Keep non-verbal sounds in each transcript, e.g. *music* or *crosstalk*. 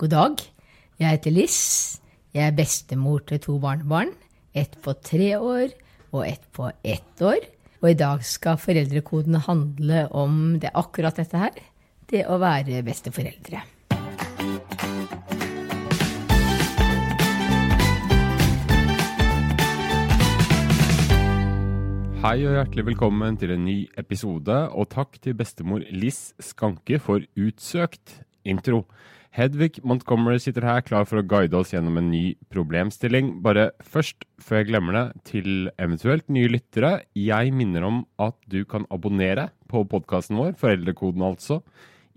God dag. Jeg heter Liss. Jeg er bestemor til to barnebarn. Ett på tre år og ett på ett år. Og i dag skal foreldrekodene handle om det akkurat dette her. Det å være besteforeldre. Hei og hjertelig velkommen til en ny episode, og takk til bestemor Liss Skanke for utsøkt intro. Hedvig Montgomery sitter her klar for å guide oss gjennom en ny problemstilling. Bare først, før jeg glemmer det, til eventuelt nye lyttere, jeg minner om at du kan abonnere på podkasten vår, Foreldrekoden altså,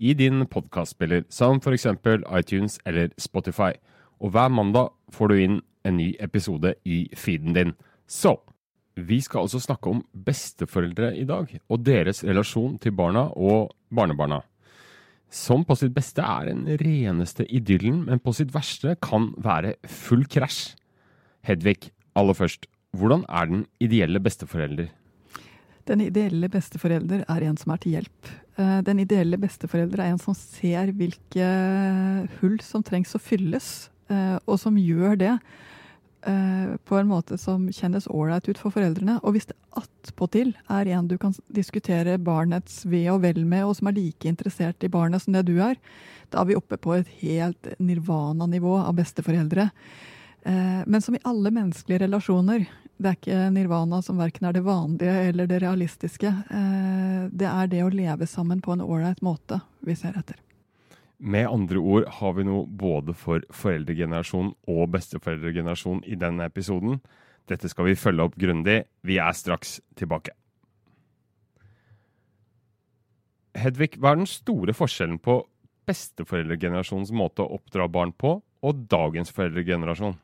i din podkastspiller, som f.eks. iTunes eller Spotify. Og hver mandag får du inn en ny episode i feeden din. Så vi skal altså snakke om besteforeldre i dag, og deres relasjon til barna og barnebarna. Som på sitt beste er den reneste idyllen, men på sitt verste kan være full krasj. Hedvig, aller først, hvordan er den ideelle besteforelder? Den ideelle besteforelder er en som er til hjelp. Eh, den ideelle besteforelder er en som ser hvilke hull som trengs å fylles, eh, og som gjør det Eh, på en måte som kjennes ålreit ut for foreldrene. Og hvis det attpåtil er en du kan diskutere barnets ve og vel med, og som er like interessert i barnet som det du er, da er vi oppe på et helt nirvana-nivå av besteforeldre. Eh, men som i alle menneskelige relasjoner, det er ikke nirvana som verken er det vanlige eller det realistiske. Eh, det er det å leve sammen på en ålreit måte vi ser etter. Med andre ord har vi noe både for foreldregenerasjon og besteforeldregenerasjon i denne episoden. Dette skal vi følge opp grundig. Vi er straks tilbake. Hedvig, hva er den store forskjellen på besteforeldregenerasjonens måte å oppdra barn på, og dagens foreldregenerasjon?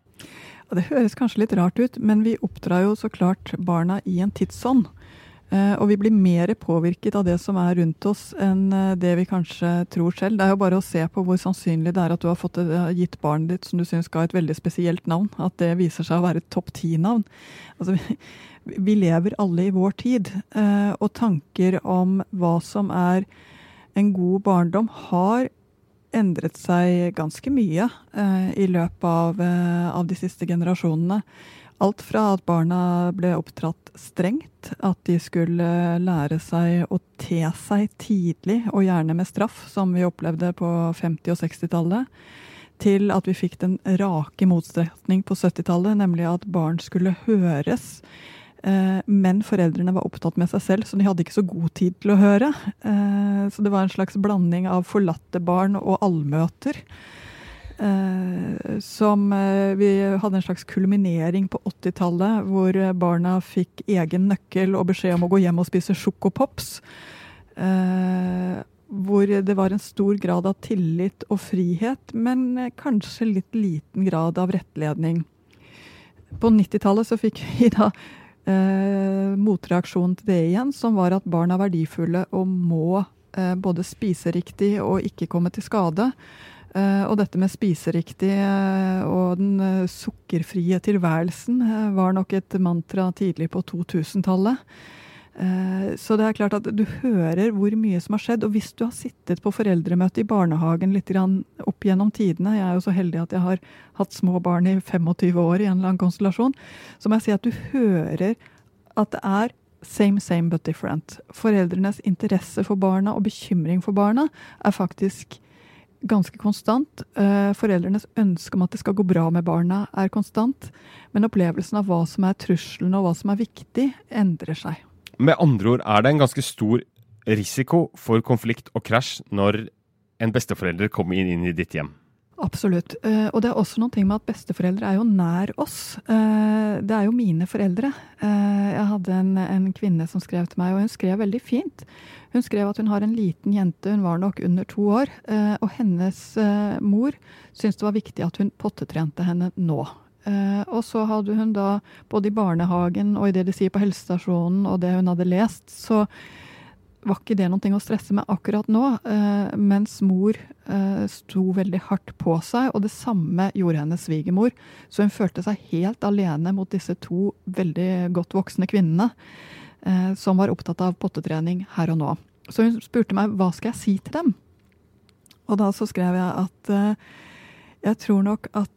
Det høres kanskje litt rart ut, men vi oppdrar jo så klart barna i en tidsånd. Eh, og vi blir mer påvirket av det som er rundt oss, enn eh, det vi kanskje tror selv. Det er jo bare å se på hvor sannsynlig det er at du har fått eh, gitt barnet ditt som du syns ga et veldig spesielt navn. At det viser seg å være et topp ti-navn. Altså, vi lever alle i vår tid, og tanker om hva som er en god barndom, har endret seg ganske mye i løpet av, av de siste generasjonene. Alt fra at barna ble oppdratt strengt, at de skulle lære seg å te seg tidlig, og gjerne med straff, som vi opplevde på 50- og 60-tallet, til at vi fikk den rake motstrekning på 70-tallet, nemlig at barn skulle høres. Eh, men foreldrene var opptatt med seg selv, så de hadde ikke så god tid til å høre. Eh, så det var en slags blanding av forlatte barn og allmøter. Eh, som eh, Vi hadde en slags kulminering på 80-tallet, hvor barna fikk egen nøkkel og beskjed om å gå hjem og spise sjokopops. Eh, hvor det var en stor grad av tillit og frihet, men kanskje litt liten grad av rettledning. På 90-tallet så fikk vi da eh, motreaksjonen til det igjen, som var at barn er verdifulle og må eh, både spise riktig og ikke komme til skade. Uh, og dette med spiseriktig uh, og den uh, sukkerfrie tilværelsen var nok et mantra tidlig på 2000-tallet. så det er klart at du hører hvor mye som har skjedd. Og hvis du har sittet på foreldremøte i barnehagen litt opp gjennom tidene Jeg er jo så heldig at jeg har hatt små barn i 25 år i en eller annen konstellasjon. Så må jeg si at du hører at det er same, same but different. Foreldrenes interesse for barna og bekymring for barna er faktisk ganske konstant. Eh, foreldrenes ønske om at det skal gå bra med barna, er konstant. Men opplevelsen av hva som er trusselen og hva som er viktig, endrer seg. Med andre ord er det en ganske stor risiko for konflikt og krasj når en besteforelder kommer inn i ditt hjem. Absolutt. Uh, og det er også noe med at besteforeldre er jo nær oss. Uh, det er jo mine foreldre. Uh, jeg hadde en, en, kvinne som skrev til meg, og hun skrev veldig fint. Hun skrev at hun har en liten jente, hun var nok under to år, eh, og hennes eh, mor syntes det var viktig at hun pottetrente henne nå. Eh, og så hadde hun da, både i barnehagen og i det de sier på helsestasjonen, og det hun hadde lest, så var ikke det noe å stresse med akkurat nå, mens mor sto veldig hardt på seg, og det samme gjorde hennes svigermor. Så hun følte seg helt alene mot disse to veldig godt voksne kvinnene eh, som var opptatt av pottetrening her og nå. Så hun spurte meg hva skal jeg si til dem. Og da så skrev jeg at eh, Jeg tror nok at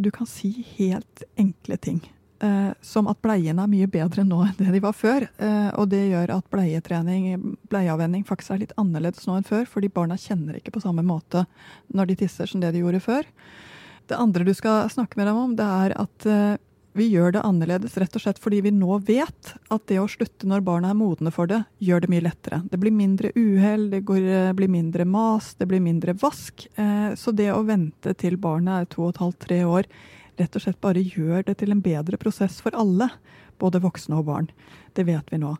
du kan si helt enkle ting. Uh, som at bleiene er mye bedre nå enn det de var før. Uh, og det gjør at bleietrening, bleieavvenning, faktisk er litt annerledes nå enn før. Fordi barna kjenner ikke på samme måte når de tisser som det de gjorde før. Det andre du skal snakke med dem om, det er at vi gjør det annerledes rett og slett fordi vi nå vet at det å slutte når barna er modne for det, gjør det mye lettere. Det blir mindre uhell, det går, eh, blir mindre mas, det blir mindre vask. Eh, så det å vente til barnet er to og et halvt, tre år, rett og slett bare gjør det til en bedre prosess for alle. Både voksne og barn. Det vet vi nå.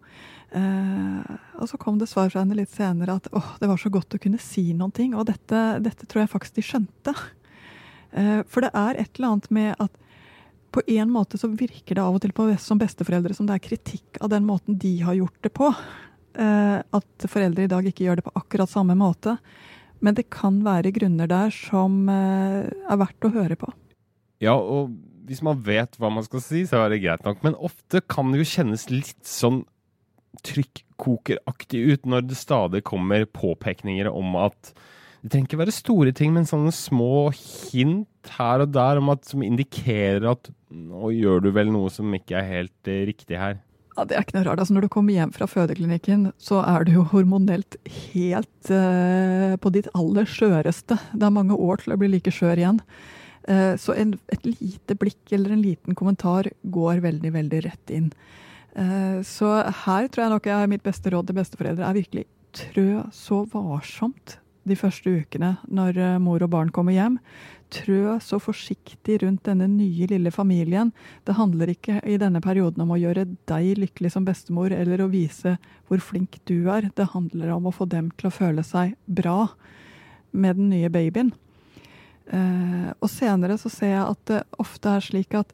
Eh, og så kom det svar fra henne litt senere at åh, det var så godt å kunne si noen ting. Og dette, dette tror jeg faktisk de skjønte. Eh, for det er et eller annet med at på en måte så virker det av og til på som besteforeldre som det er kritikk av den måten de har gjort det på. Eh, at foreldre i dag ikke gjør det på akkurat samme måte. Men det kan være grunner der som eh, er verdt å høre på. Ja, og hvis man vet hva man skal si, så er det greit nok. Men ofte kan det jo kjennes litt sånn trykkokeraktig ut når det stadig kommer påpekninger om at det trenger ikke være store ting, men sånne små hint her og der at, som indikerer at nå gjør du vel noe som ikke er helt eh, riktig her. Ja, Det er ikke noe rart. Altså, når du kommer hjem fra fødeklinikken, så er du jo hormonelt helt eh, på ditt aller skjøreste. Det er mange år til å bli like skjør igjen. Uh, så en, et lite blikk eller en liten kommentar går veldig, veldig rett inn. så her tror jeg nok jeg mitt beste råd til besteforeldre er virkelig trø så varsomt de første ukene når eh, mor og barn kommer hjem. Trø så forsiktig rundt denne nye, lille familien. Det handler ikke i denne perioden om å gjøre deg lykkelig som bestemor eller å vise hvor flink du er. Det handler om å få dem til å føle seg bra med den nye babyen. Eh, og senere så ser jeg at det ofte er slik at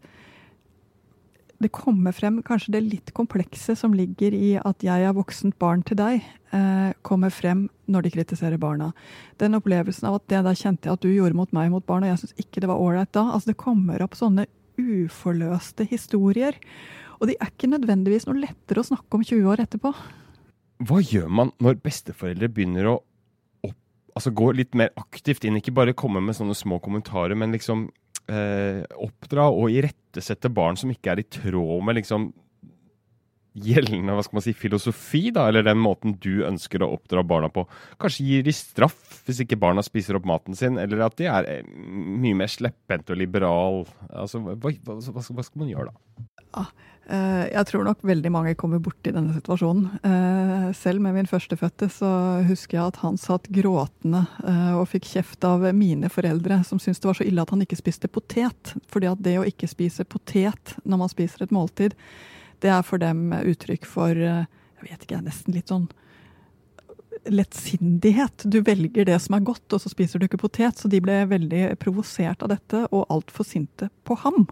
det kommer frem kanskje det litt komplekse som ligger i at jeg er voksent barn til deg, eh, kommer frem når de kritiserer barna. Den opplevelsen av at det der kjente jeg at du gjorde mot meg mot barna, jeg syns ikke det var ålreit da. Altså Det kommer opp sånne uforløste historier. Og de er ikke nødvendigvis noe lettere å snakke om 20 år etterpå. Hva gjør man når besteforeldre begynner å altså gå litt mer aktivt inn? Ikke bare komme med sånne små kommentarer, men liksom eh, oppdra og irettesette barn som ikke er i tråd med liksom gjeldende hva skal man si, filosofi, da, eller den måten du ønsker å oppdra barna på. Kanskje gir de straff hvis ikke barna spiser opp maten sin, eller at de er eh, mye mer slepphendte og liberal. Altså, hva, hva, hva, skal man gjøre da? Ja, Eh, jeg tror nok veldig mange kommer borti denne situasjonen. Eh, selv med min førstefødte så husker jeg at han satt gråtende eh, og fikk kjeft av mine foreldre, som syntes det var så ille at han ikke spiste potet. Fordi at det å ikke spise potet når man spiser et måltid, det er for dem uttrykk for jeg vet ikke, nesten litt sånn lettsindighet. Du velger det som er godt, og så spiser du ikke potet. Så de ble veldig provosert av dette, og altfor sinte på ham.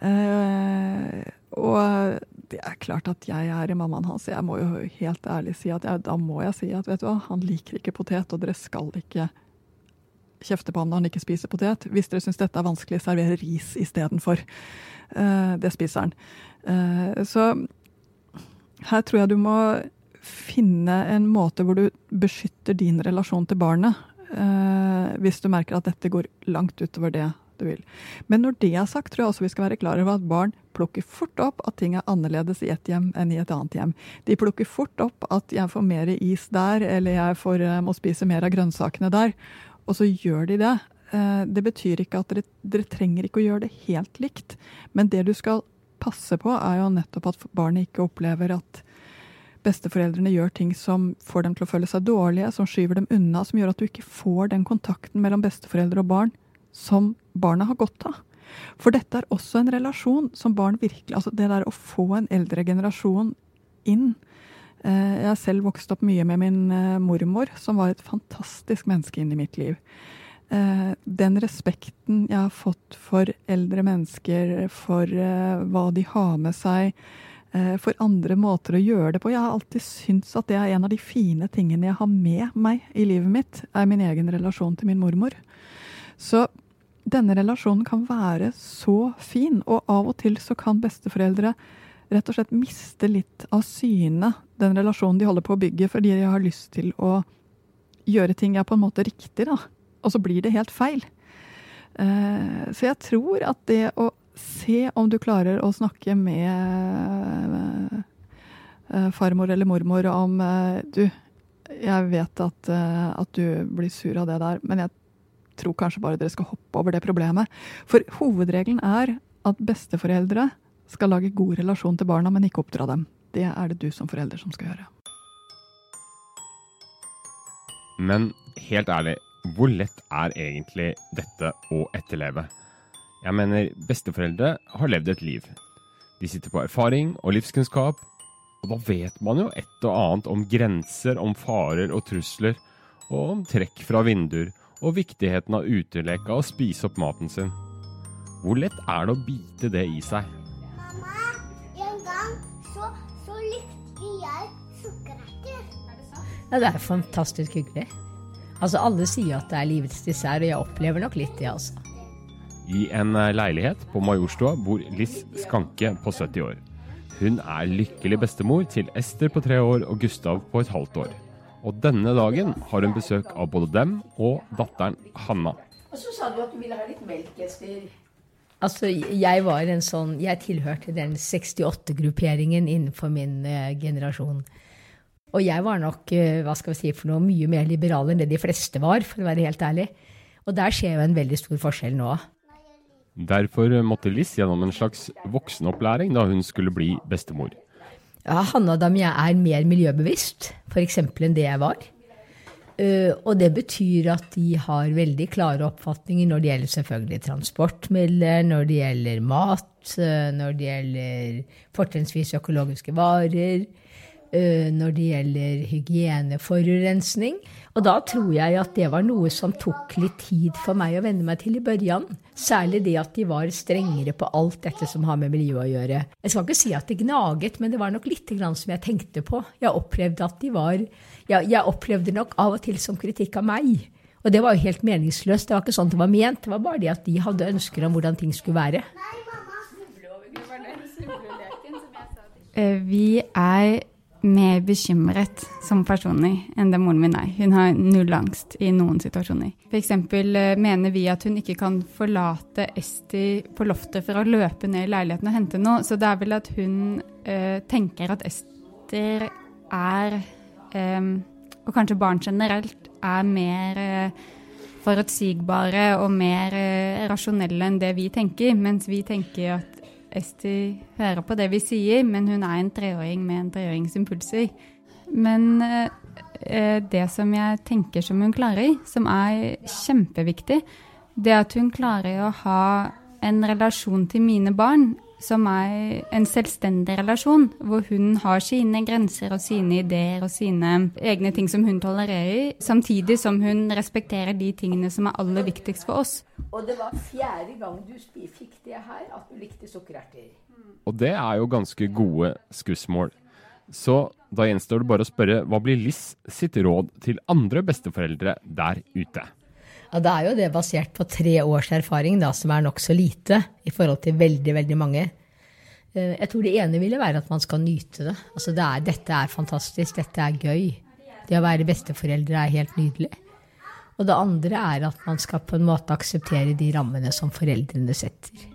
Eh, og det er klart at jeg er i mammaen hans. Jeg må jo helt ærlig si at jeg, da må jeg si at vet du hva, han liker ikke potet, og dere skal ikke kjefte på ham når han ikke spiser potet. Hvis dere syns dette er vanskelig, server ris istedenfor. Uh, det spiser han. Uh, så her tror jeg du må finne en måte hvor du beskytter din relasjon til barnet. Uh, hvis du merker at dette går langt utover det du vil. Men når det er sagt, tror jeg også vi skal være klar over at barn plukker fort opp at ting er annerledes i ett hjem enn i et annet hjem. De plukker fort opp at jeg får mer is der, eller jeg får, eh, må spise mer av grønnsakene der. Og så gjør de det. Eh, det betyr ikke at dere, dere trenger ikke å gjøre det helt likt, men det du skal passe på, er jo nettopp at barnet ikke opplever at besteforeldrene gjør ting som får dem til å føle seg dårlige, som skyver dem unna, som gjør at du ikke får den kontakten mellom besteforeldre og barn som barna har godt av. For dette er også en relasjon som barn virkelig Altså det der å få en eldre generasjon inn. Eh, jeg har selv vokst opp mye med min eh, mormor, som var et fantastisk menneske inn i mitt liv. Eh, den respekten jeg har fått for eldre mennesker, for hva de har med seg, for andre måter å gjøre det på. Jeg har alltid syntes at det er en av de fine tingene jeg har med meg i livet mitt, er min egen relasjon til min mormor. Så denne relasjonen kan være så fin, og av og til så kan besteforeldre rett og slett miste litt av syne den relasjonen de holder på å bygge, fordi de har lyst til å gjøre ting ja, på en måte riktig, da. Og så blir det helt feil. Eh, så jeg tror at det å se om du klarer å snakke med eh, farmor eller mormor om eh, Du, jeg vet at, at du blir sur av det der, men jeg tror kanskje bare dere skal hoppe over det problemet. For hovedregelen er at besteforeldre skal lage god relasjon til barna, men ikke oppdra dem. Det er det du som forelder som skal gjøre. Men helt ærlig, hvor lett er egentlig dette å etterleve? Jeg mener, besteforeldre har levd et liv. De sitter på erfaring og livskunnskap, og da vet man jo et og annet om grenser, om farer og trusler, og om trekk fra vinduer, og viktigheten av uteleka og spise opp maten sin. Hvor lett er det å bite det i seg? Mamma, en gang så, så likte jeg sukkererter. Ja, det er fantastisk hyggelig. Altså, Alle sier at det er livets dessert, og jeg opplever nok litt det, altså. I en eh, leilighet på Majorstua bor Liss Skanke på 70 år. Hun er lykkelig bestemor til Ester på tre år og Gustav på et halvt år. Og denne dagen har hun besøk av både dem og datteren Hanna. Og så sa du at du ville ha litt melk, Ester. Altså, jeg var en sånn Jeg tilhørte den 68-grupperingen innenfor min uh, generasjon. Og jeg var nok uh, hva skal vi si, for noe mye mer liberal enn det de fleste var, for å være helt ærlig. Og der skjer jo en veldig stor forskjell nå. Derfor måtte Liss gjennom en slags voksenopplæring da hun skulle bli bestemor. Ja, Hanna og Damien er mer miljøbevisst, f.eks. enn det jeg var. Uh, og det betyr at de har veldig klare oppfatninger når det gjelder selvfølgelig transportmidler, når det gjelder mat, uh, når det gjelder fortrinnsvis økologiske varer, når det gjelder hygieneforurensning. Og da tror jeg at det var noe som tok litt tid for meg å venne meg til i børjan. Særlig det at de var strengere på alt dette som har med miljø å gjøre. Jeg skal ikke si at det gnaget, men det var nok litt som jeg tenkte på. Jeg opplevde at de var jeg, jeg opplevde nok av og til som kritikk av meg. Og det var jo helt meningsløst. Det var ikke sånn det var ment. Det var bare det at de hadde ønsker om hvordan ting skulle være. Eh, Vi er mer bekymret som personer enn det moren min er. Hun har null angst i noen situasjoner. F.eks. mener vi at hun ikke kan forlate Esti på loftet for å løpe ned i leiligheten og hente noe. Så det er vel at hun øh, tenker at Ester er, øh, og kanskje barn generelt, er mer øh, forutsigbare og mer eh, rasjonelle enn det vi tenker. Mens vi tenker at Esti hører på det vi sier, men hun er en treåring med en treårings impulser. Men eh, det som jeg tenker som hun klarer, som er kjempeviktig, det at hun klarer å ha en relasjon til mine barn som er en selvstendig relasjon, hvor hun har sine grenser og sine ideer og sine egne ting som hun tolererer, samtidig som hun respekterer de tingene som er aller viktigst for oss. Og det var fjerde gang du fikk det her, at du likte sukkererter. Og det er jo ganske gode skussmål. Så da gjenstår det bare å spørre hva blir Liss sitt råd til andre besteforeldre der ute? Ja, Det er jo det basert på tre års erfaring, da, som er nokså lite i forhold til veldig, veldig mange. Eh, Jeg tror det ene ville være at man skal nyte det. Altså det er, dette er fantastisk, dette er gøy. Det å være besteforeldre er helt nydelig. Og det andre er at man skal på en måte akseptere de rammene som foreldrene setter.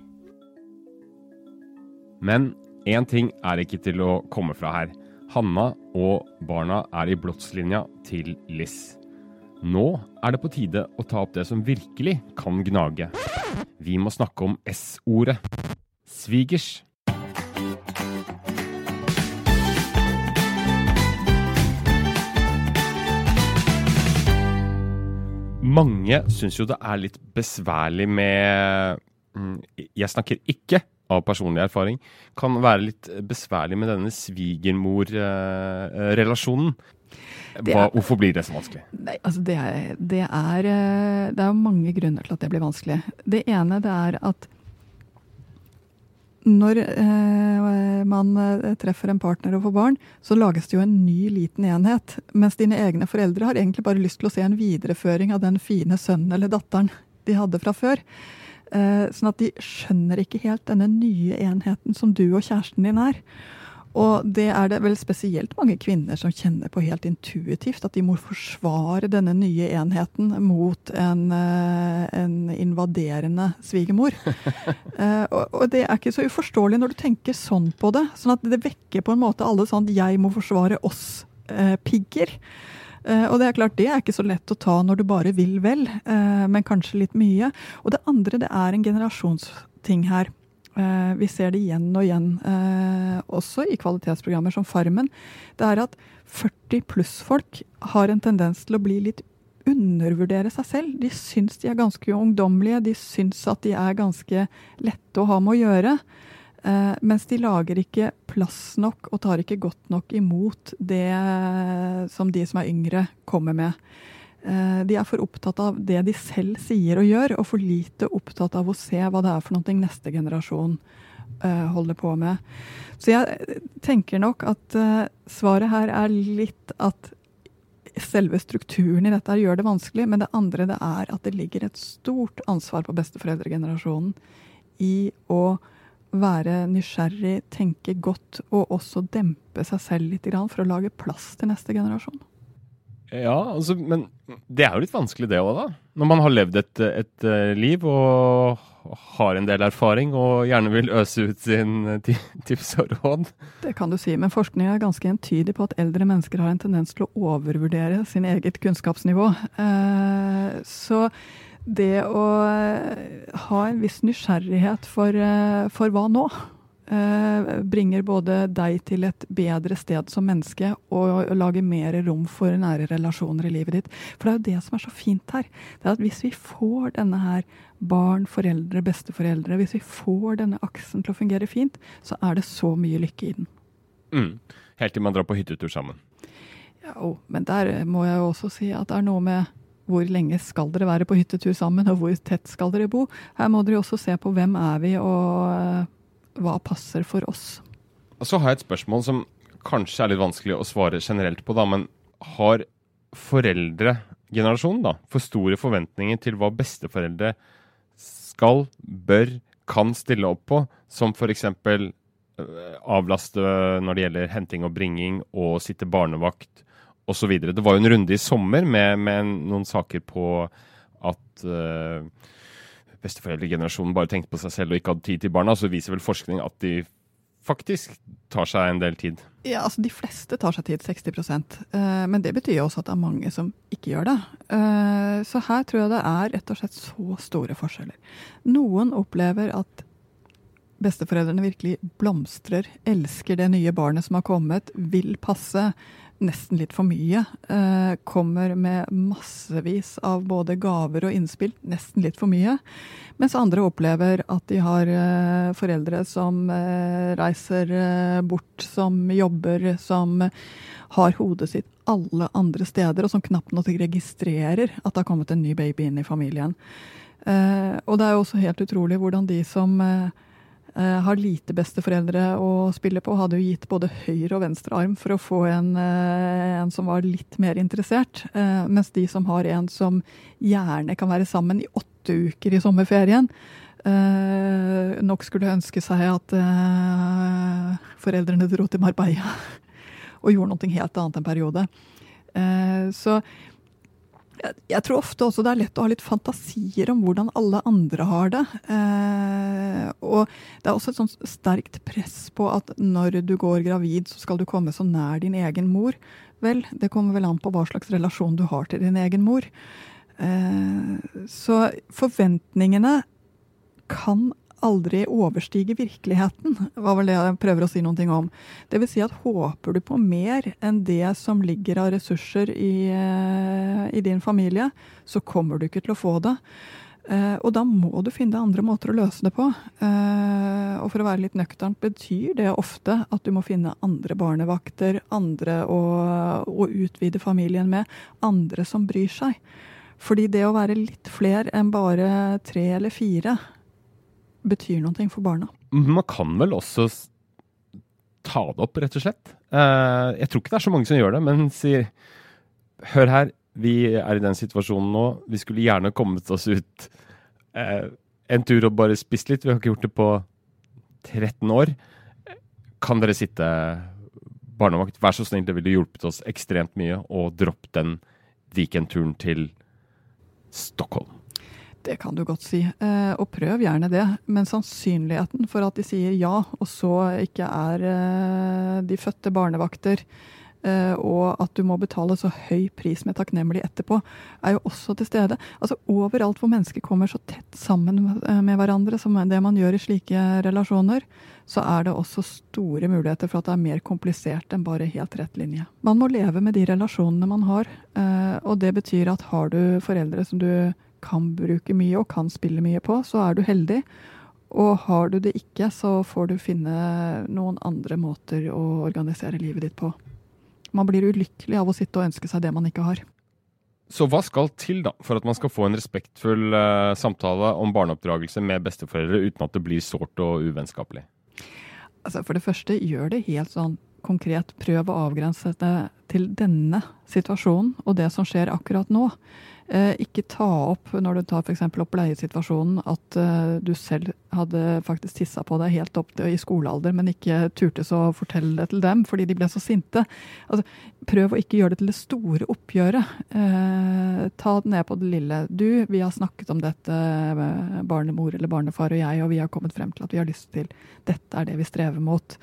Men én ting er ikke til å komme fra her. Hanna og barna er i blodslinja til Liss. Nå er det på tide å ta opp det som virkelig kan gnage. Vi må snakke om S-ordet. Svigers. Mange syns jo det er litt besværlig med mm, Jeg snakker ikke av personlig erfaring. Kan være litt besværlig med denne svigermor-relasjonen. Hva, hvorfor blir det så vanskelig? Nei, altså det, er, det, er, eh, det er mange grunner til at det blir vanskelig. Det ene det er at når eh, man eh, treffer en partner og får barn, så lages det jo en ny liten enhet. Mens dine egne foreldre har egentlig bare lyst til å se en videreføring av den fine sønnen eller datteren de hadde fra før. Eh, sånn at de skjønner ikke helt denne nye enheten som du og kjæresten din er. Og det er det vel spesielt mange kvinner som kjenner på helt intuitivt, at de må forsvare denne nye enheten mot en, eh, en invaderende svigermor. uh, *laughs* og, og, det er ikke så uforståelig når du tenker sånn på det. Sånn at det vekker på en måte alle sånn 'jeg må forsvare oss'-pigger. Uh, og det er klart, det er ikke så lett å ta når du bare vil vel, men kanskje litt mye. Og det andre, det er en generasjonsting her. Eh, vi ser det igjen og igjen, eh, også i kvalitetsprogrammer som Farmen. Det er at 40 pluss-folk har en tendens til å bli litt undervurdere seg selv. De syns de er ganske ungdommelige, de syns at de er ganske lette å ha med å gjøre. Uh, mens de lager ikke plass nok og tar ikke godt nok imot det som de som er yngre, kommer med. Eh, de er for opptatt av det de selv sier og gjør, og for lite opptatt av å se hva det er for noe neste generasjon uh, holder på med. Så jeg tenker nok at svaret her er litt at selve strukturen i dette gjør det vanskelig, men det andre det er at det ligger et stort ansvar på besteforeldregenerasjonen i å være nysgjerrig, tenke godt og også dempe seg selv litt for å lage plass til neste generasjon. Ja, altså, men det er jo litt vanskelig det òg, da. Når man har levd et, et, eh, liv og har en del erfaring og gjerne vil øse ut sin eh, tips og råd. Det kan du si, men forskning er ganske entydig på at eldre mennesker har en tendens til å overvurdere sin eget kunnskapsnivå. Eh, så det å ha en viss nysgjerrighet for, for hva nå? Eh, bringer både deg til et bedre sted som menneske og lager mer rom for nære relasjoner i livet ditt. For det er jo det som er så fint her. Det er at Hvis vi får denne her barn, foreldre, besteforeldre, hvis vi får denne aksen til å fungere fint, så er det så mye lykke i den. Mm. Helt til man drar på hyttetur sammen. Ja, oh, men der må jeg jo også si at det er noe med hvor lenge skal dere være på hyttetur sammen, og hvor tett skal dere bo? Her må dere også se på hvem er vi, og hva passer for oss. Så har jeg et spørsmål som kanskje er litt vanskelig å svare generelt på, da, men har foreldregenerasjonen da, for store forventninger til hva besteforeldre skal, bør, kan stille opp på, som f.eks. Øh, avlaste når det gjelder henting og bringing og sitte barnevakt osv. Det var jo en runde i sommer med, med noen saker på at uh, besteforeldregenerasjonen bare tenkte på seg selv og ikke hadde tid til barna, så viser vel forskning at de faktisk tar seg en del tid. Ja, altså De fleste tar seg tid, 60 uh, Men det betyr også at det er mange som ikke gjør det. Uh, så her tror jeg det er rett og slett så store forskjeller. Noen opplever at besteforeldrene virkelig blomstrer, elsker det nye barnet som har kommet, vil passe nesten litt for mye. Eh, kommer med massevis av både gaver og innspill, nesten litt for mye. Mens andre opplever at de har eh, foreldre som eh, reiser bort, som jobber, som har hodet sitt alle andre steder, og som knapt nok registrerer at det har kommet en ny baby inn i familien. Og det er jo også helt utrolig hvordan de som har lite besteforeldre å spille på. Hadde jo gitt både høyre og venstre arm for å få en, uh, en som var litt mer interessert. Uh, mens de som har en som gjerne kan være sammen i åtte uker i sommerferien, nok skulle ønske seg at foreldrene dro til Marbella *laughs* og gjorde noe helt annet en periode. så jeg, tror ofte også det er lett å ha litt fantasier om hvordan alle andre har det. Eh, og det er også et sånt sterkt press på at når du går gravid, så skal du komme så nær din egen mor. Vel, det kommer vel an på hva slags relasjon du har til din egen mor. Eh, så forventningene kan aldri overstige virkeligheten, var vel det jeg prøver å si noen ting om. Det vil si at håper du på mer enn det som ligger av ressurser i, eh, i din familie, så kommer du ikke til å få det. Uh, og da må du finne andre måter å løse det på. Uh, og for å være litt nøkternt betyr det ofte at du må finne andre barnevakter, andre å, å utvide familien med, andre som bryr seg. Fordi det å være litt flere enn bare tre eller fire, betyr noe for barna. Man kan vel også ta det opp, rett og slett. Eh, jeg tror ikke det er så mange som gjør det, men sier Hør her, vi er i den situasjonen nå. Vi skulle gjerne kommet oss ut eh, en tur og bare spist litt. Vi har ikke gjort det på 13 år. Kan dere sitte barnevakt, vær så snill, det ville hjulpet oss ekstremt mye. Og dropp den weekendturen til Stockholm. Det kan du godt si, eh, og prøv gjerne det. Men sannsynligheten for at de sier ja, og så ikke er eh, de fødte barnevakter, eh, og at du må betale så høy pris med takknemlig etterpå, er jo også til stede. Altså Overalt hvor mennesker kommer så tett sammen med hverandre som det man gjør i slike relasjoner, så er det også store muligheter for at det er mer komplisert enn bare helt rett linje. Man må leve med de relasjonene man har, og det betyr at har du foreldre som du kan bruke mye og kan spille mye på, så er du heldig. Og har du det ikke, så får du finne noen andre måter å organisere livet ditt på. Man blir ulykkelig av å sitte og ønske seg det man ikke har. Så hva skal til da, for at man skal få en respektfull uh, samtale om barneoppdragelse med besteforeldre uten at det blir sårt og uvennskapelig? Altså For det første, gjør det helt sånn konkret. Prøv å avgrense det til denne situasjonen og det som skjer akkurat nå. Eh, ikke ta opp når du tar f.eks. opp bleiesituasjonen at eh, du selv hadde faktisk tissa på deg helt opp i skolealder, men ikke turte så fortelle det til dem fordi de ble så sinte. Altså, prøv å ikke gjøre det til det store oppgjøret. Eh, ta det ned på det lille. Du, vi har snakket om dette, barnemor eller barnefar og jeg, og vi har kommet frem til at vi har lyst til dette er det vi strever mot.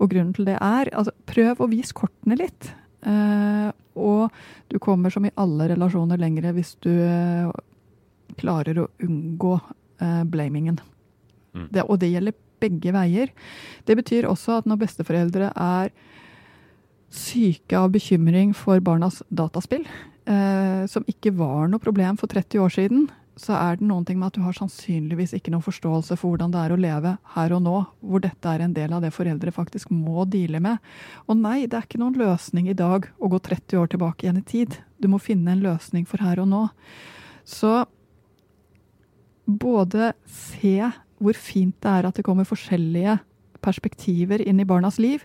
Og grunnen til det er altså, prøv å vise kortene litt. Eh, og du kommer som i alle relasjoner lengre hvis du eh, klarer å unngå eh, blamingen. Mm. Det, og det gjelder begge veier. Det betyr også at når besteforeldre er syke av bekymring for barnas dataspill, eh, som ikke var noe problem for 30 år siden, så er det noen ting med at du har sannsynligvis ikke noen forståelse for hvordan det er å leve her og nå, hvor dette er en del av det foreldre faktisk må deale med. Og nei, det er ikke noen løsning i dag å gå 30 år tilbake igjen i tid. Du må finne en løsning for her og nå. Så både se hvor fint det er at det kommer forskjellige perspektiver inn i barnas liv,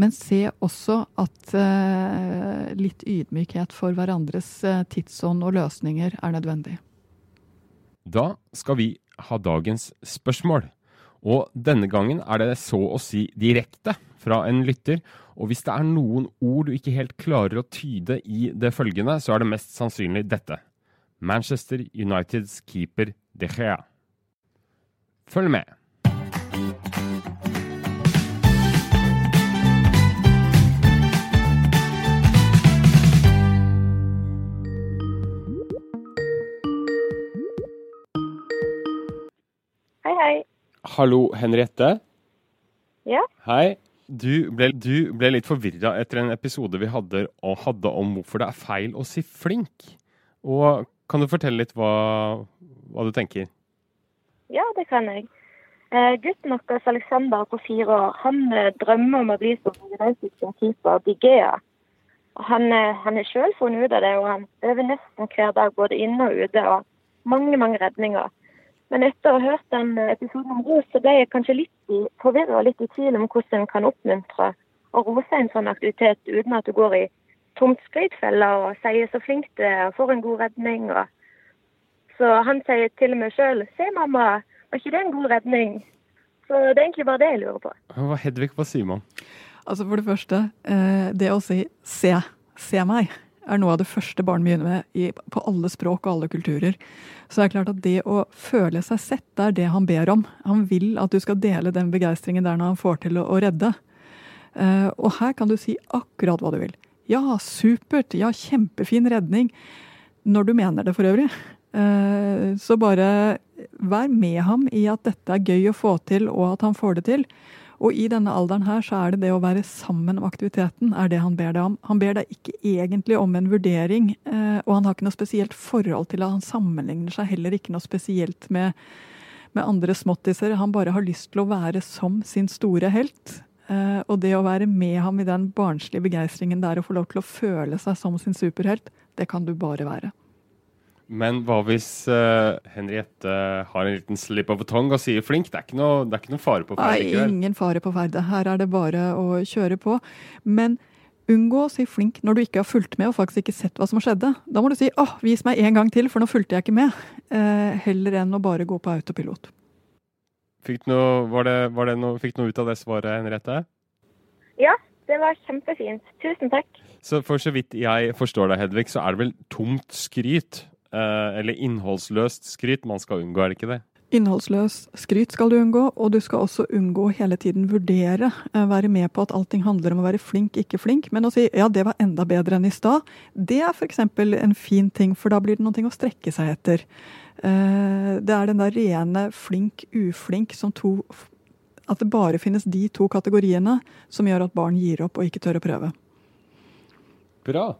men se også at eh, litt ydmykhet for hverandres uh, tidsånd og løsninger er nødvendig. Da skal vi ha dagens spørsmål. Og denne gangen er det så å si direkte fra en lytter. Og hvis det er noen ord du ikke helt klarer å tyde i det følgende, så er det mest sannsynlig dette. Manchester Uniteds keeper De Gea. Følg med. Hallo, Henriette. Ja? Hei. Du ble, du ble litt forvirra etter en episode vi hadde, hadde, om hvorfor det er feil å si flink. Og Kan du fortelle litt hva, hva du tenker? Ja, det kan jeg. Eh, gutten vår Alexander på fire år han eh, drømmer om å bli som kinesisk keeper Digea. Han, eh, han er sjøl funnet ut av det, og han øver nesten hver dag både inne og ute. og Mange, mange redninger. Men etter å ha hørt den episoden om ros, så ble jeg kanskje litt forvirra og litt i tvil om hvordan en kan oppmuntre og rose en sånn aktivitet uten at du går i tomt skrytfeller og sier så flink du er og får en god redning. Og... Så han sier til meg sjøl 'Se, mamma, var ikke det en god redning?' Så det er egentlig bare det jeg lurer på. Hva Hedvig, hva sier man? Altså For det første, eh, det å si 'se', 'se meg' er noe av det første barn begynner med i, på alle språk og alle kulturer. Så det er klart at det å føle seg sett, det er det han ber om. Han vil at du skal dele den begeistringen der når han får til å, å redde. Uh, og her kan du si akkurat hva du vil. Ja, supert. Ja, kjempefin redning. Når du mener det, for øvrig. Uh, så bare vær med ham i at dette er gøy å få til, og at han får det til. Og i denne alderen her så er det det å være sammen om aktiviteten er det han ber deg om. Han ber deg ikke egentlig om en vurdering, eh, og han har ikke noe spesielt forhold til at han sammenligner seg heller ikke noe spesielt med, med andre småttiser. Han bare har lyst til å være som sin store helt. Eh, og det å være med ham i den barnslige begeistringen der og få lov til å føle seg som sin superhelt, det kan du bare være. Men hva hvis uh, Henriette har en liten slip of a tongue og sier flink? Det er ikke noe, er ikke noe fare på ferde? Nei, ingen fare på ferde. Her er det bare å kjøre på. Men unngå å si flink når du ikke har fulgt med og faktisk ikke sett hva som skjedde. Da må du si åh, vis meg en gang til, for nå fulgte jeg ikke med. Uh, heller enn å bare gå på autopilot. Fikk du noe, var det, var det noe, fikk noe ut av det svaret, Henriette? Ja, det var kjempefint. Tusen takk. Så for så vidt jeg forstår deg, Hedvig, så er det vel tomt skryt, eller innholdsløst skryt, man skal unngå, er det ikke det? Innholdsløs skryt skal du unngå, og du skal også unngå hele tiden vurdere. eh, Være med på at allting handler om å være flink, ikke flink. Men å si ja, det var enda bedre enn i stad, det er f.eks. en fin ting, for da blir det noe å strekke seg etter. Eh, Det er den der rene flink, uflink som to At det bare finnes de to kategoriene som gjør at barn gir opp og ikke tør å prøve. Bra.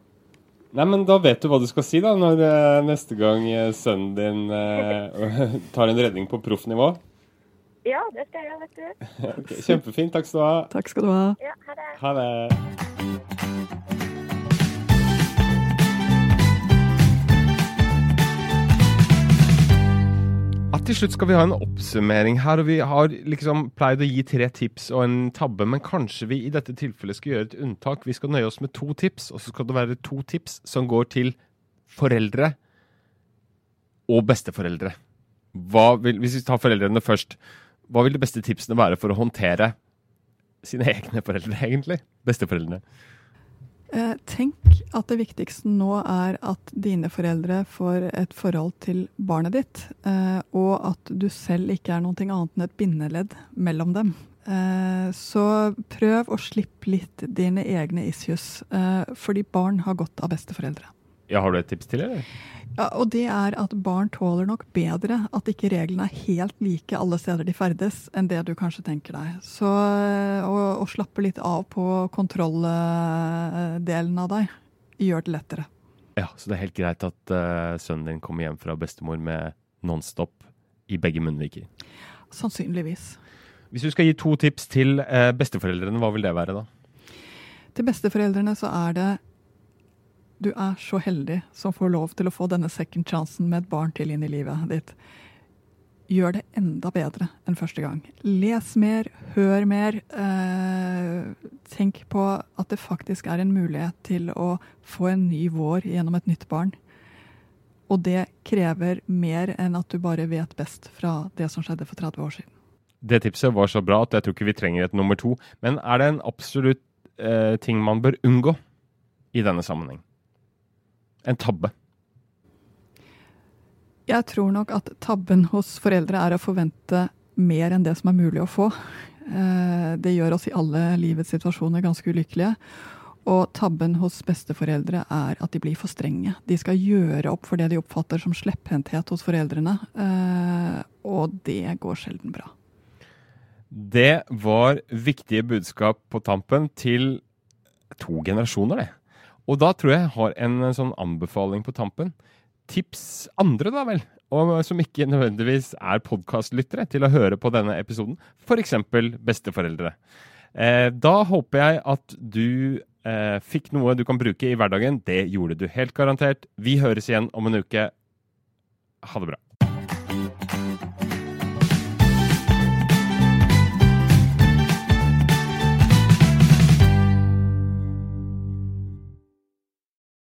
Nei, men da vet du hva du skal si da, når eh, neste gang eh, sønnen din eh, *laughs* tar en redning på proffnivå. Ja, det skal jeg gjøre, vet du. *laughs* Ok, kjempefint. Takk skal du ha. Takk skal du ha. Ja, ha det. Ha det. Ja, til slutt skal vi ha en oppsummering her. og Vi har liksom pleid å gi tre tips og en tabbe, men kanskje vi i dette tilfellet skal gjøre et unntak. Vi skal nøye oss med to tips, og så skal det være to tips som går til foreldre og besteforeldre. Vil, hvis vi tar foreldrene først, hva vil de beste tipsene være for å håndtere sine egne foreldre, egentlig? Besteforeldrene. Eh, Tenk at det viktigste nå er at dine foreldre får et forhold til barnet ditt, eh, og at du selv ikke er noe annet enn et bindeledd mellom dem. Eh, Så prøv å slippe litt dine egne issues, fordi barn har godt av besteforeldre. Ja, Har du et tips til, eller? Ja, og det er at barn tåler nok bedre at ikke reglene er helt like alle steder de ferdes, enn det du kanskje tenker deg. Så å, å slappe litt av på kontrolldelen av deg gjør det lettere. Ja, Så det er helt greit at uh, sønnen din kommer hjem fra bestemor med Nonstop i begge munnviker. Sannsynligvis. Hvis du skal gi to tips til uh, besteforeldrene, hva vil det være da? Til besteforeldrene så er det Du er så heldig som får lov til å få denne second chancen med et barn til inn i livet ditt. Gjør det enda bedre enn første gang. Les mer, hør mer. Eh, tenk på at det faktisk er en mulighet til å få en ny vår gjennom et nytt barn. Og det krever mer enn at du bare vet best fra det som skjedde for 30 år siden. Det tipset var så bra at jeg tror ikke vi trenger et nummer to. Men er det en absolutt eh, ting man bør unngå i denne sammenheng? En tabbe. Jeg tror nok at tabben hos foreldre er å forvente mer enn det som er mulig å få. Eh, Det gjør oss i alle livets situasjoner ganske ulykkelige. Og tabben hos besteforeldre er at de blir for strenge. De skal gjøre opp for det de oppfatter som slepphendthet hos foreldrene. eh, Og det går sjelden bra. Det var viktige budskap på tampen til to generasjoner, det. Og da tror jeg jeg har en sånn anbefaling på tampen. Tips andre, da vel, og som ikke nødvendigvis er podkastlyttere, til å høre på denne episoden. F.eks. besteforeldre. Eh, da håper jeg at du eh, fikk noe du kan bruke i hverdagen. Det gjorde du helt garantert. Vi høres igjen om en uke. Ha det bra.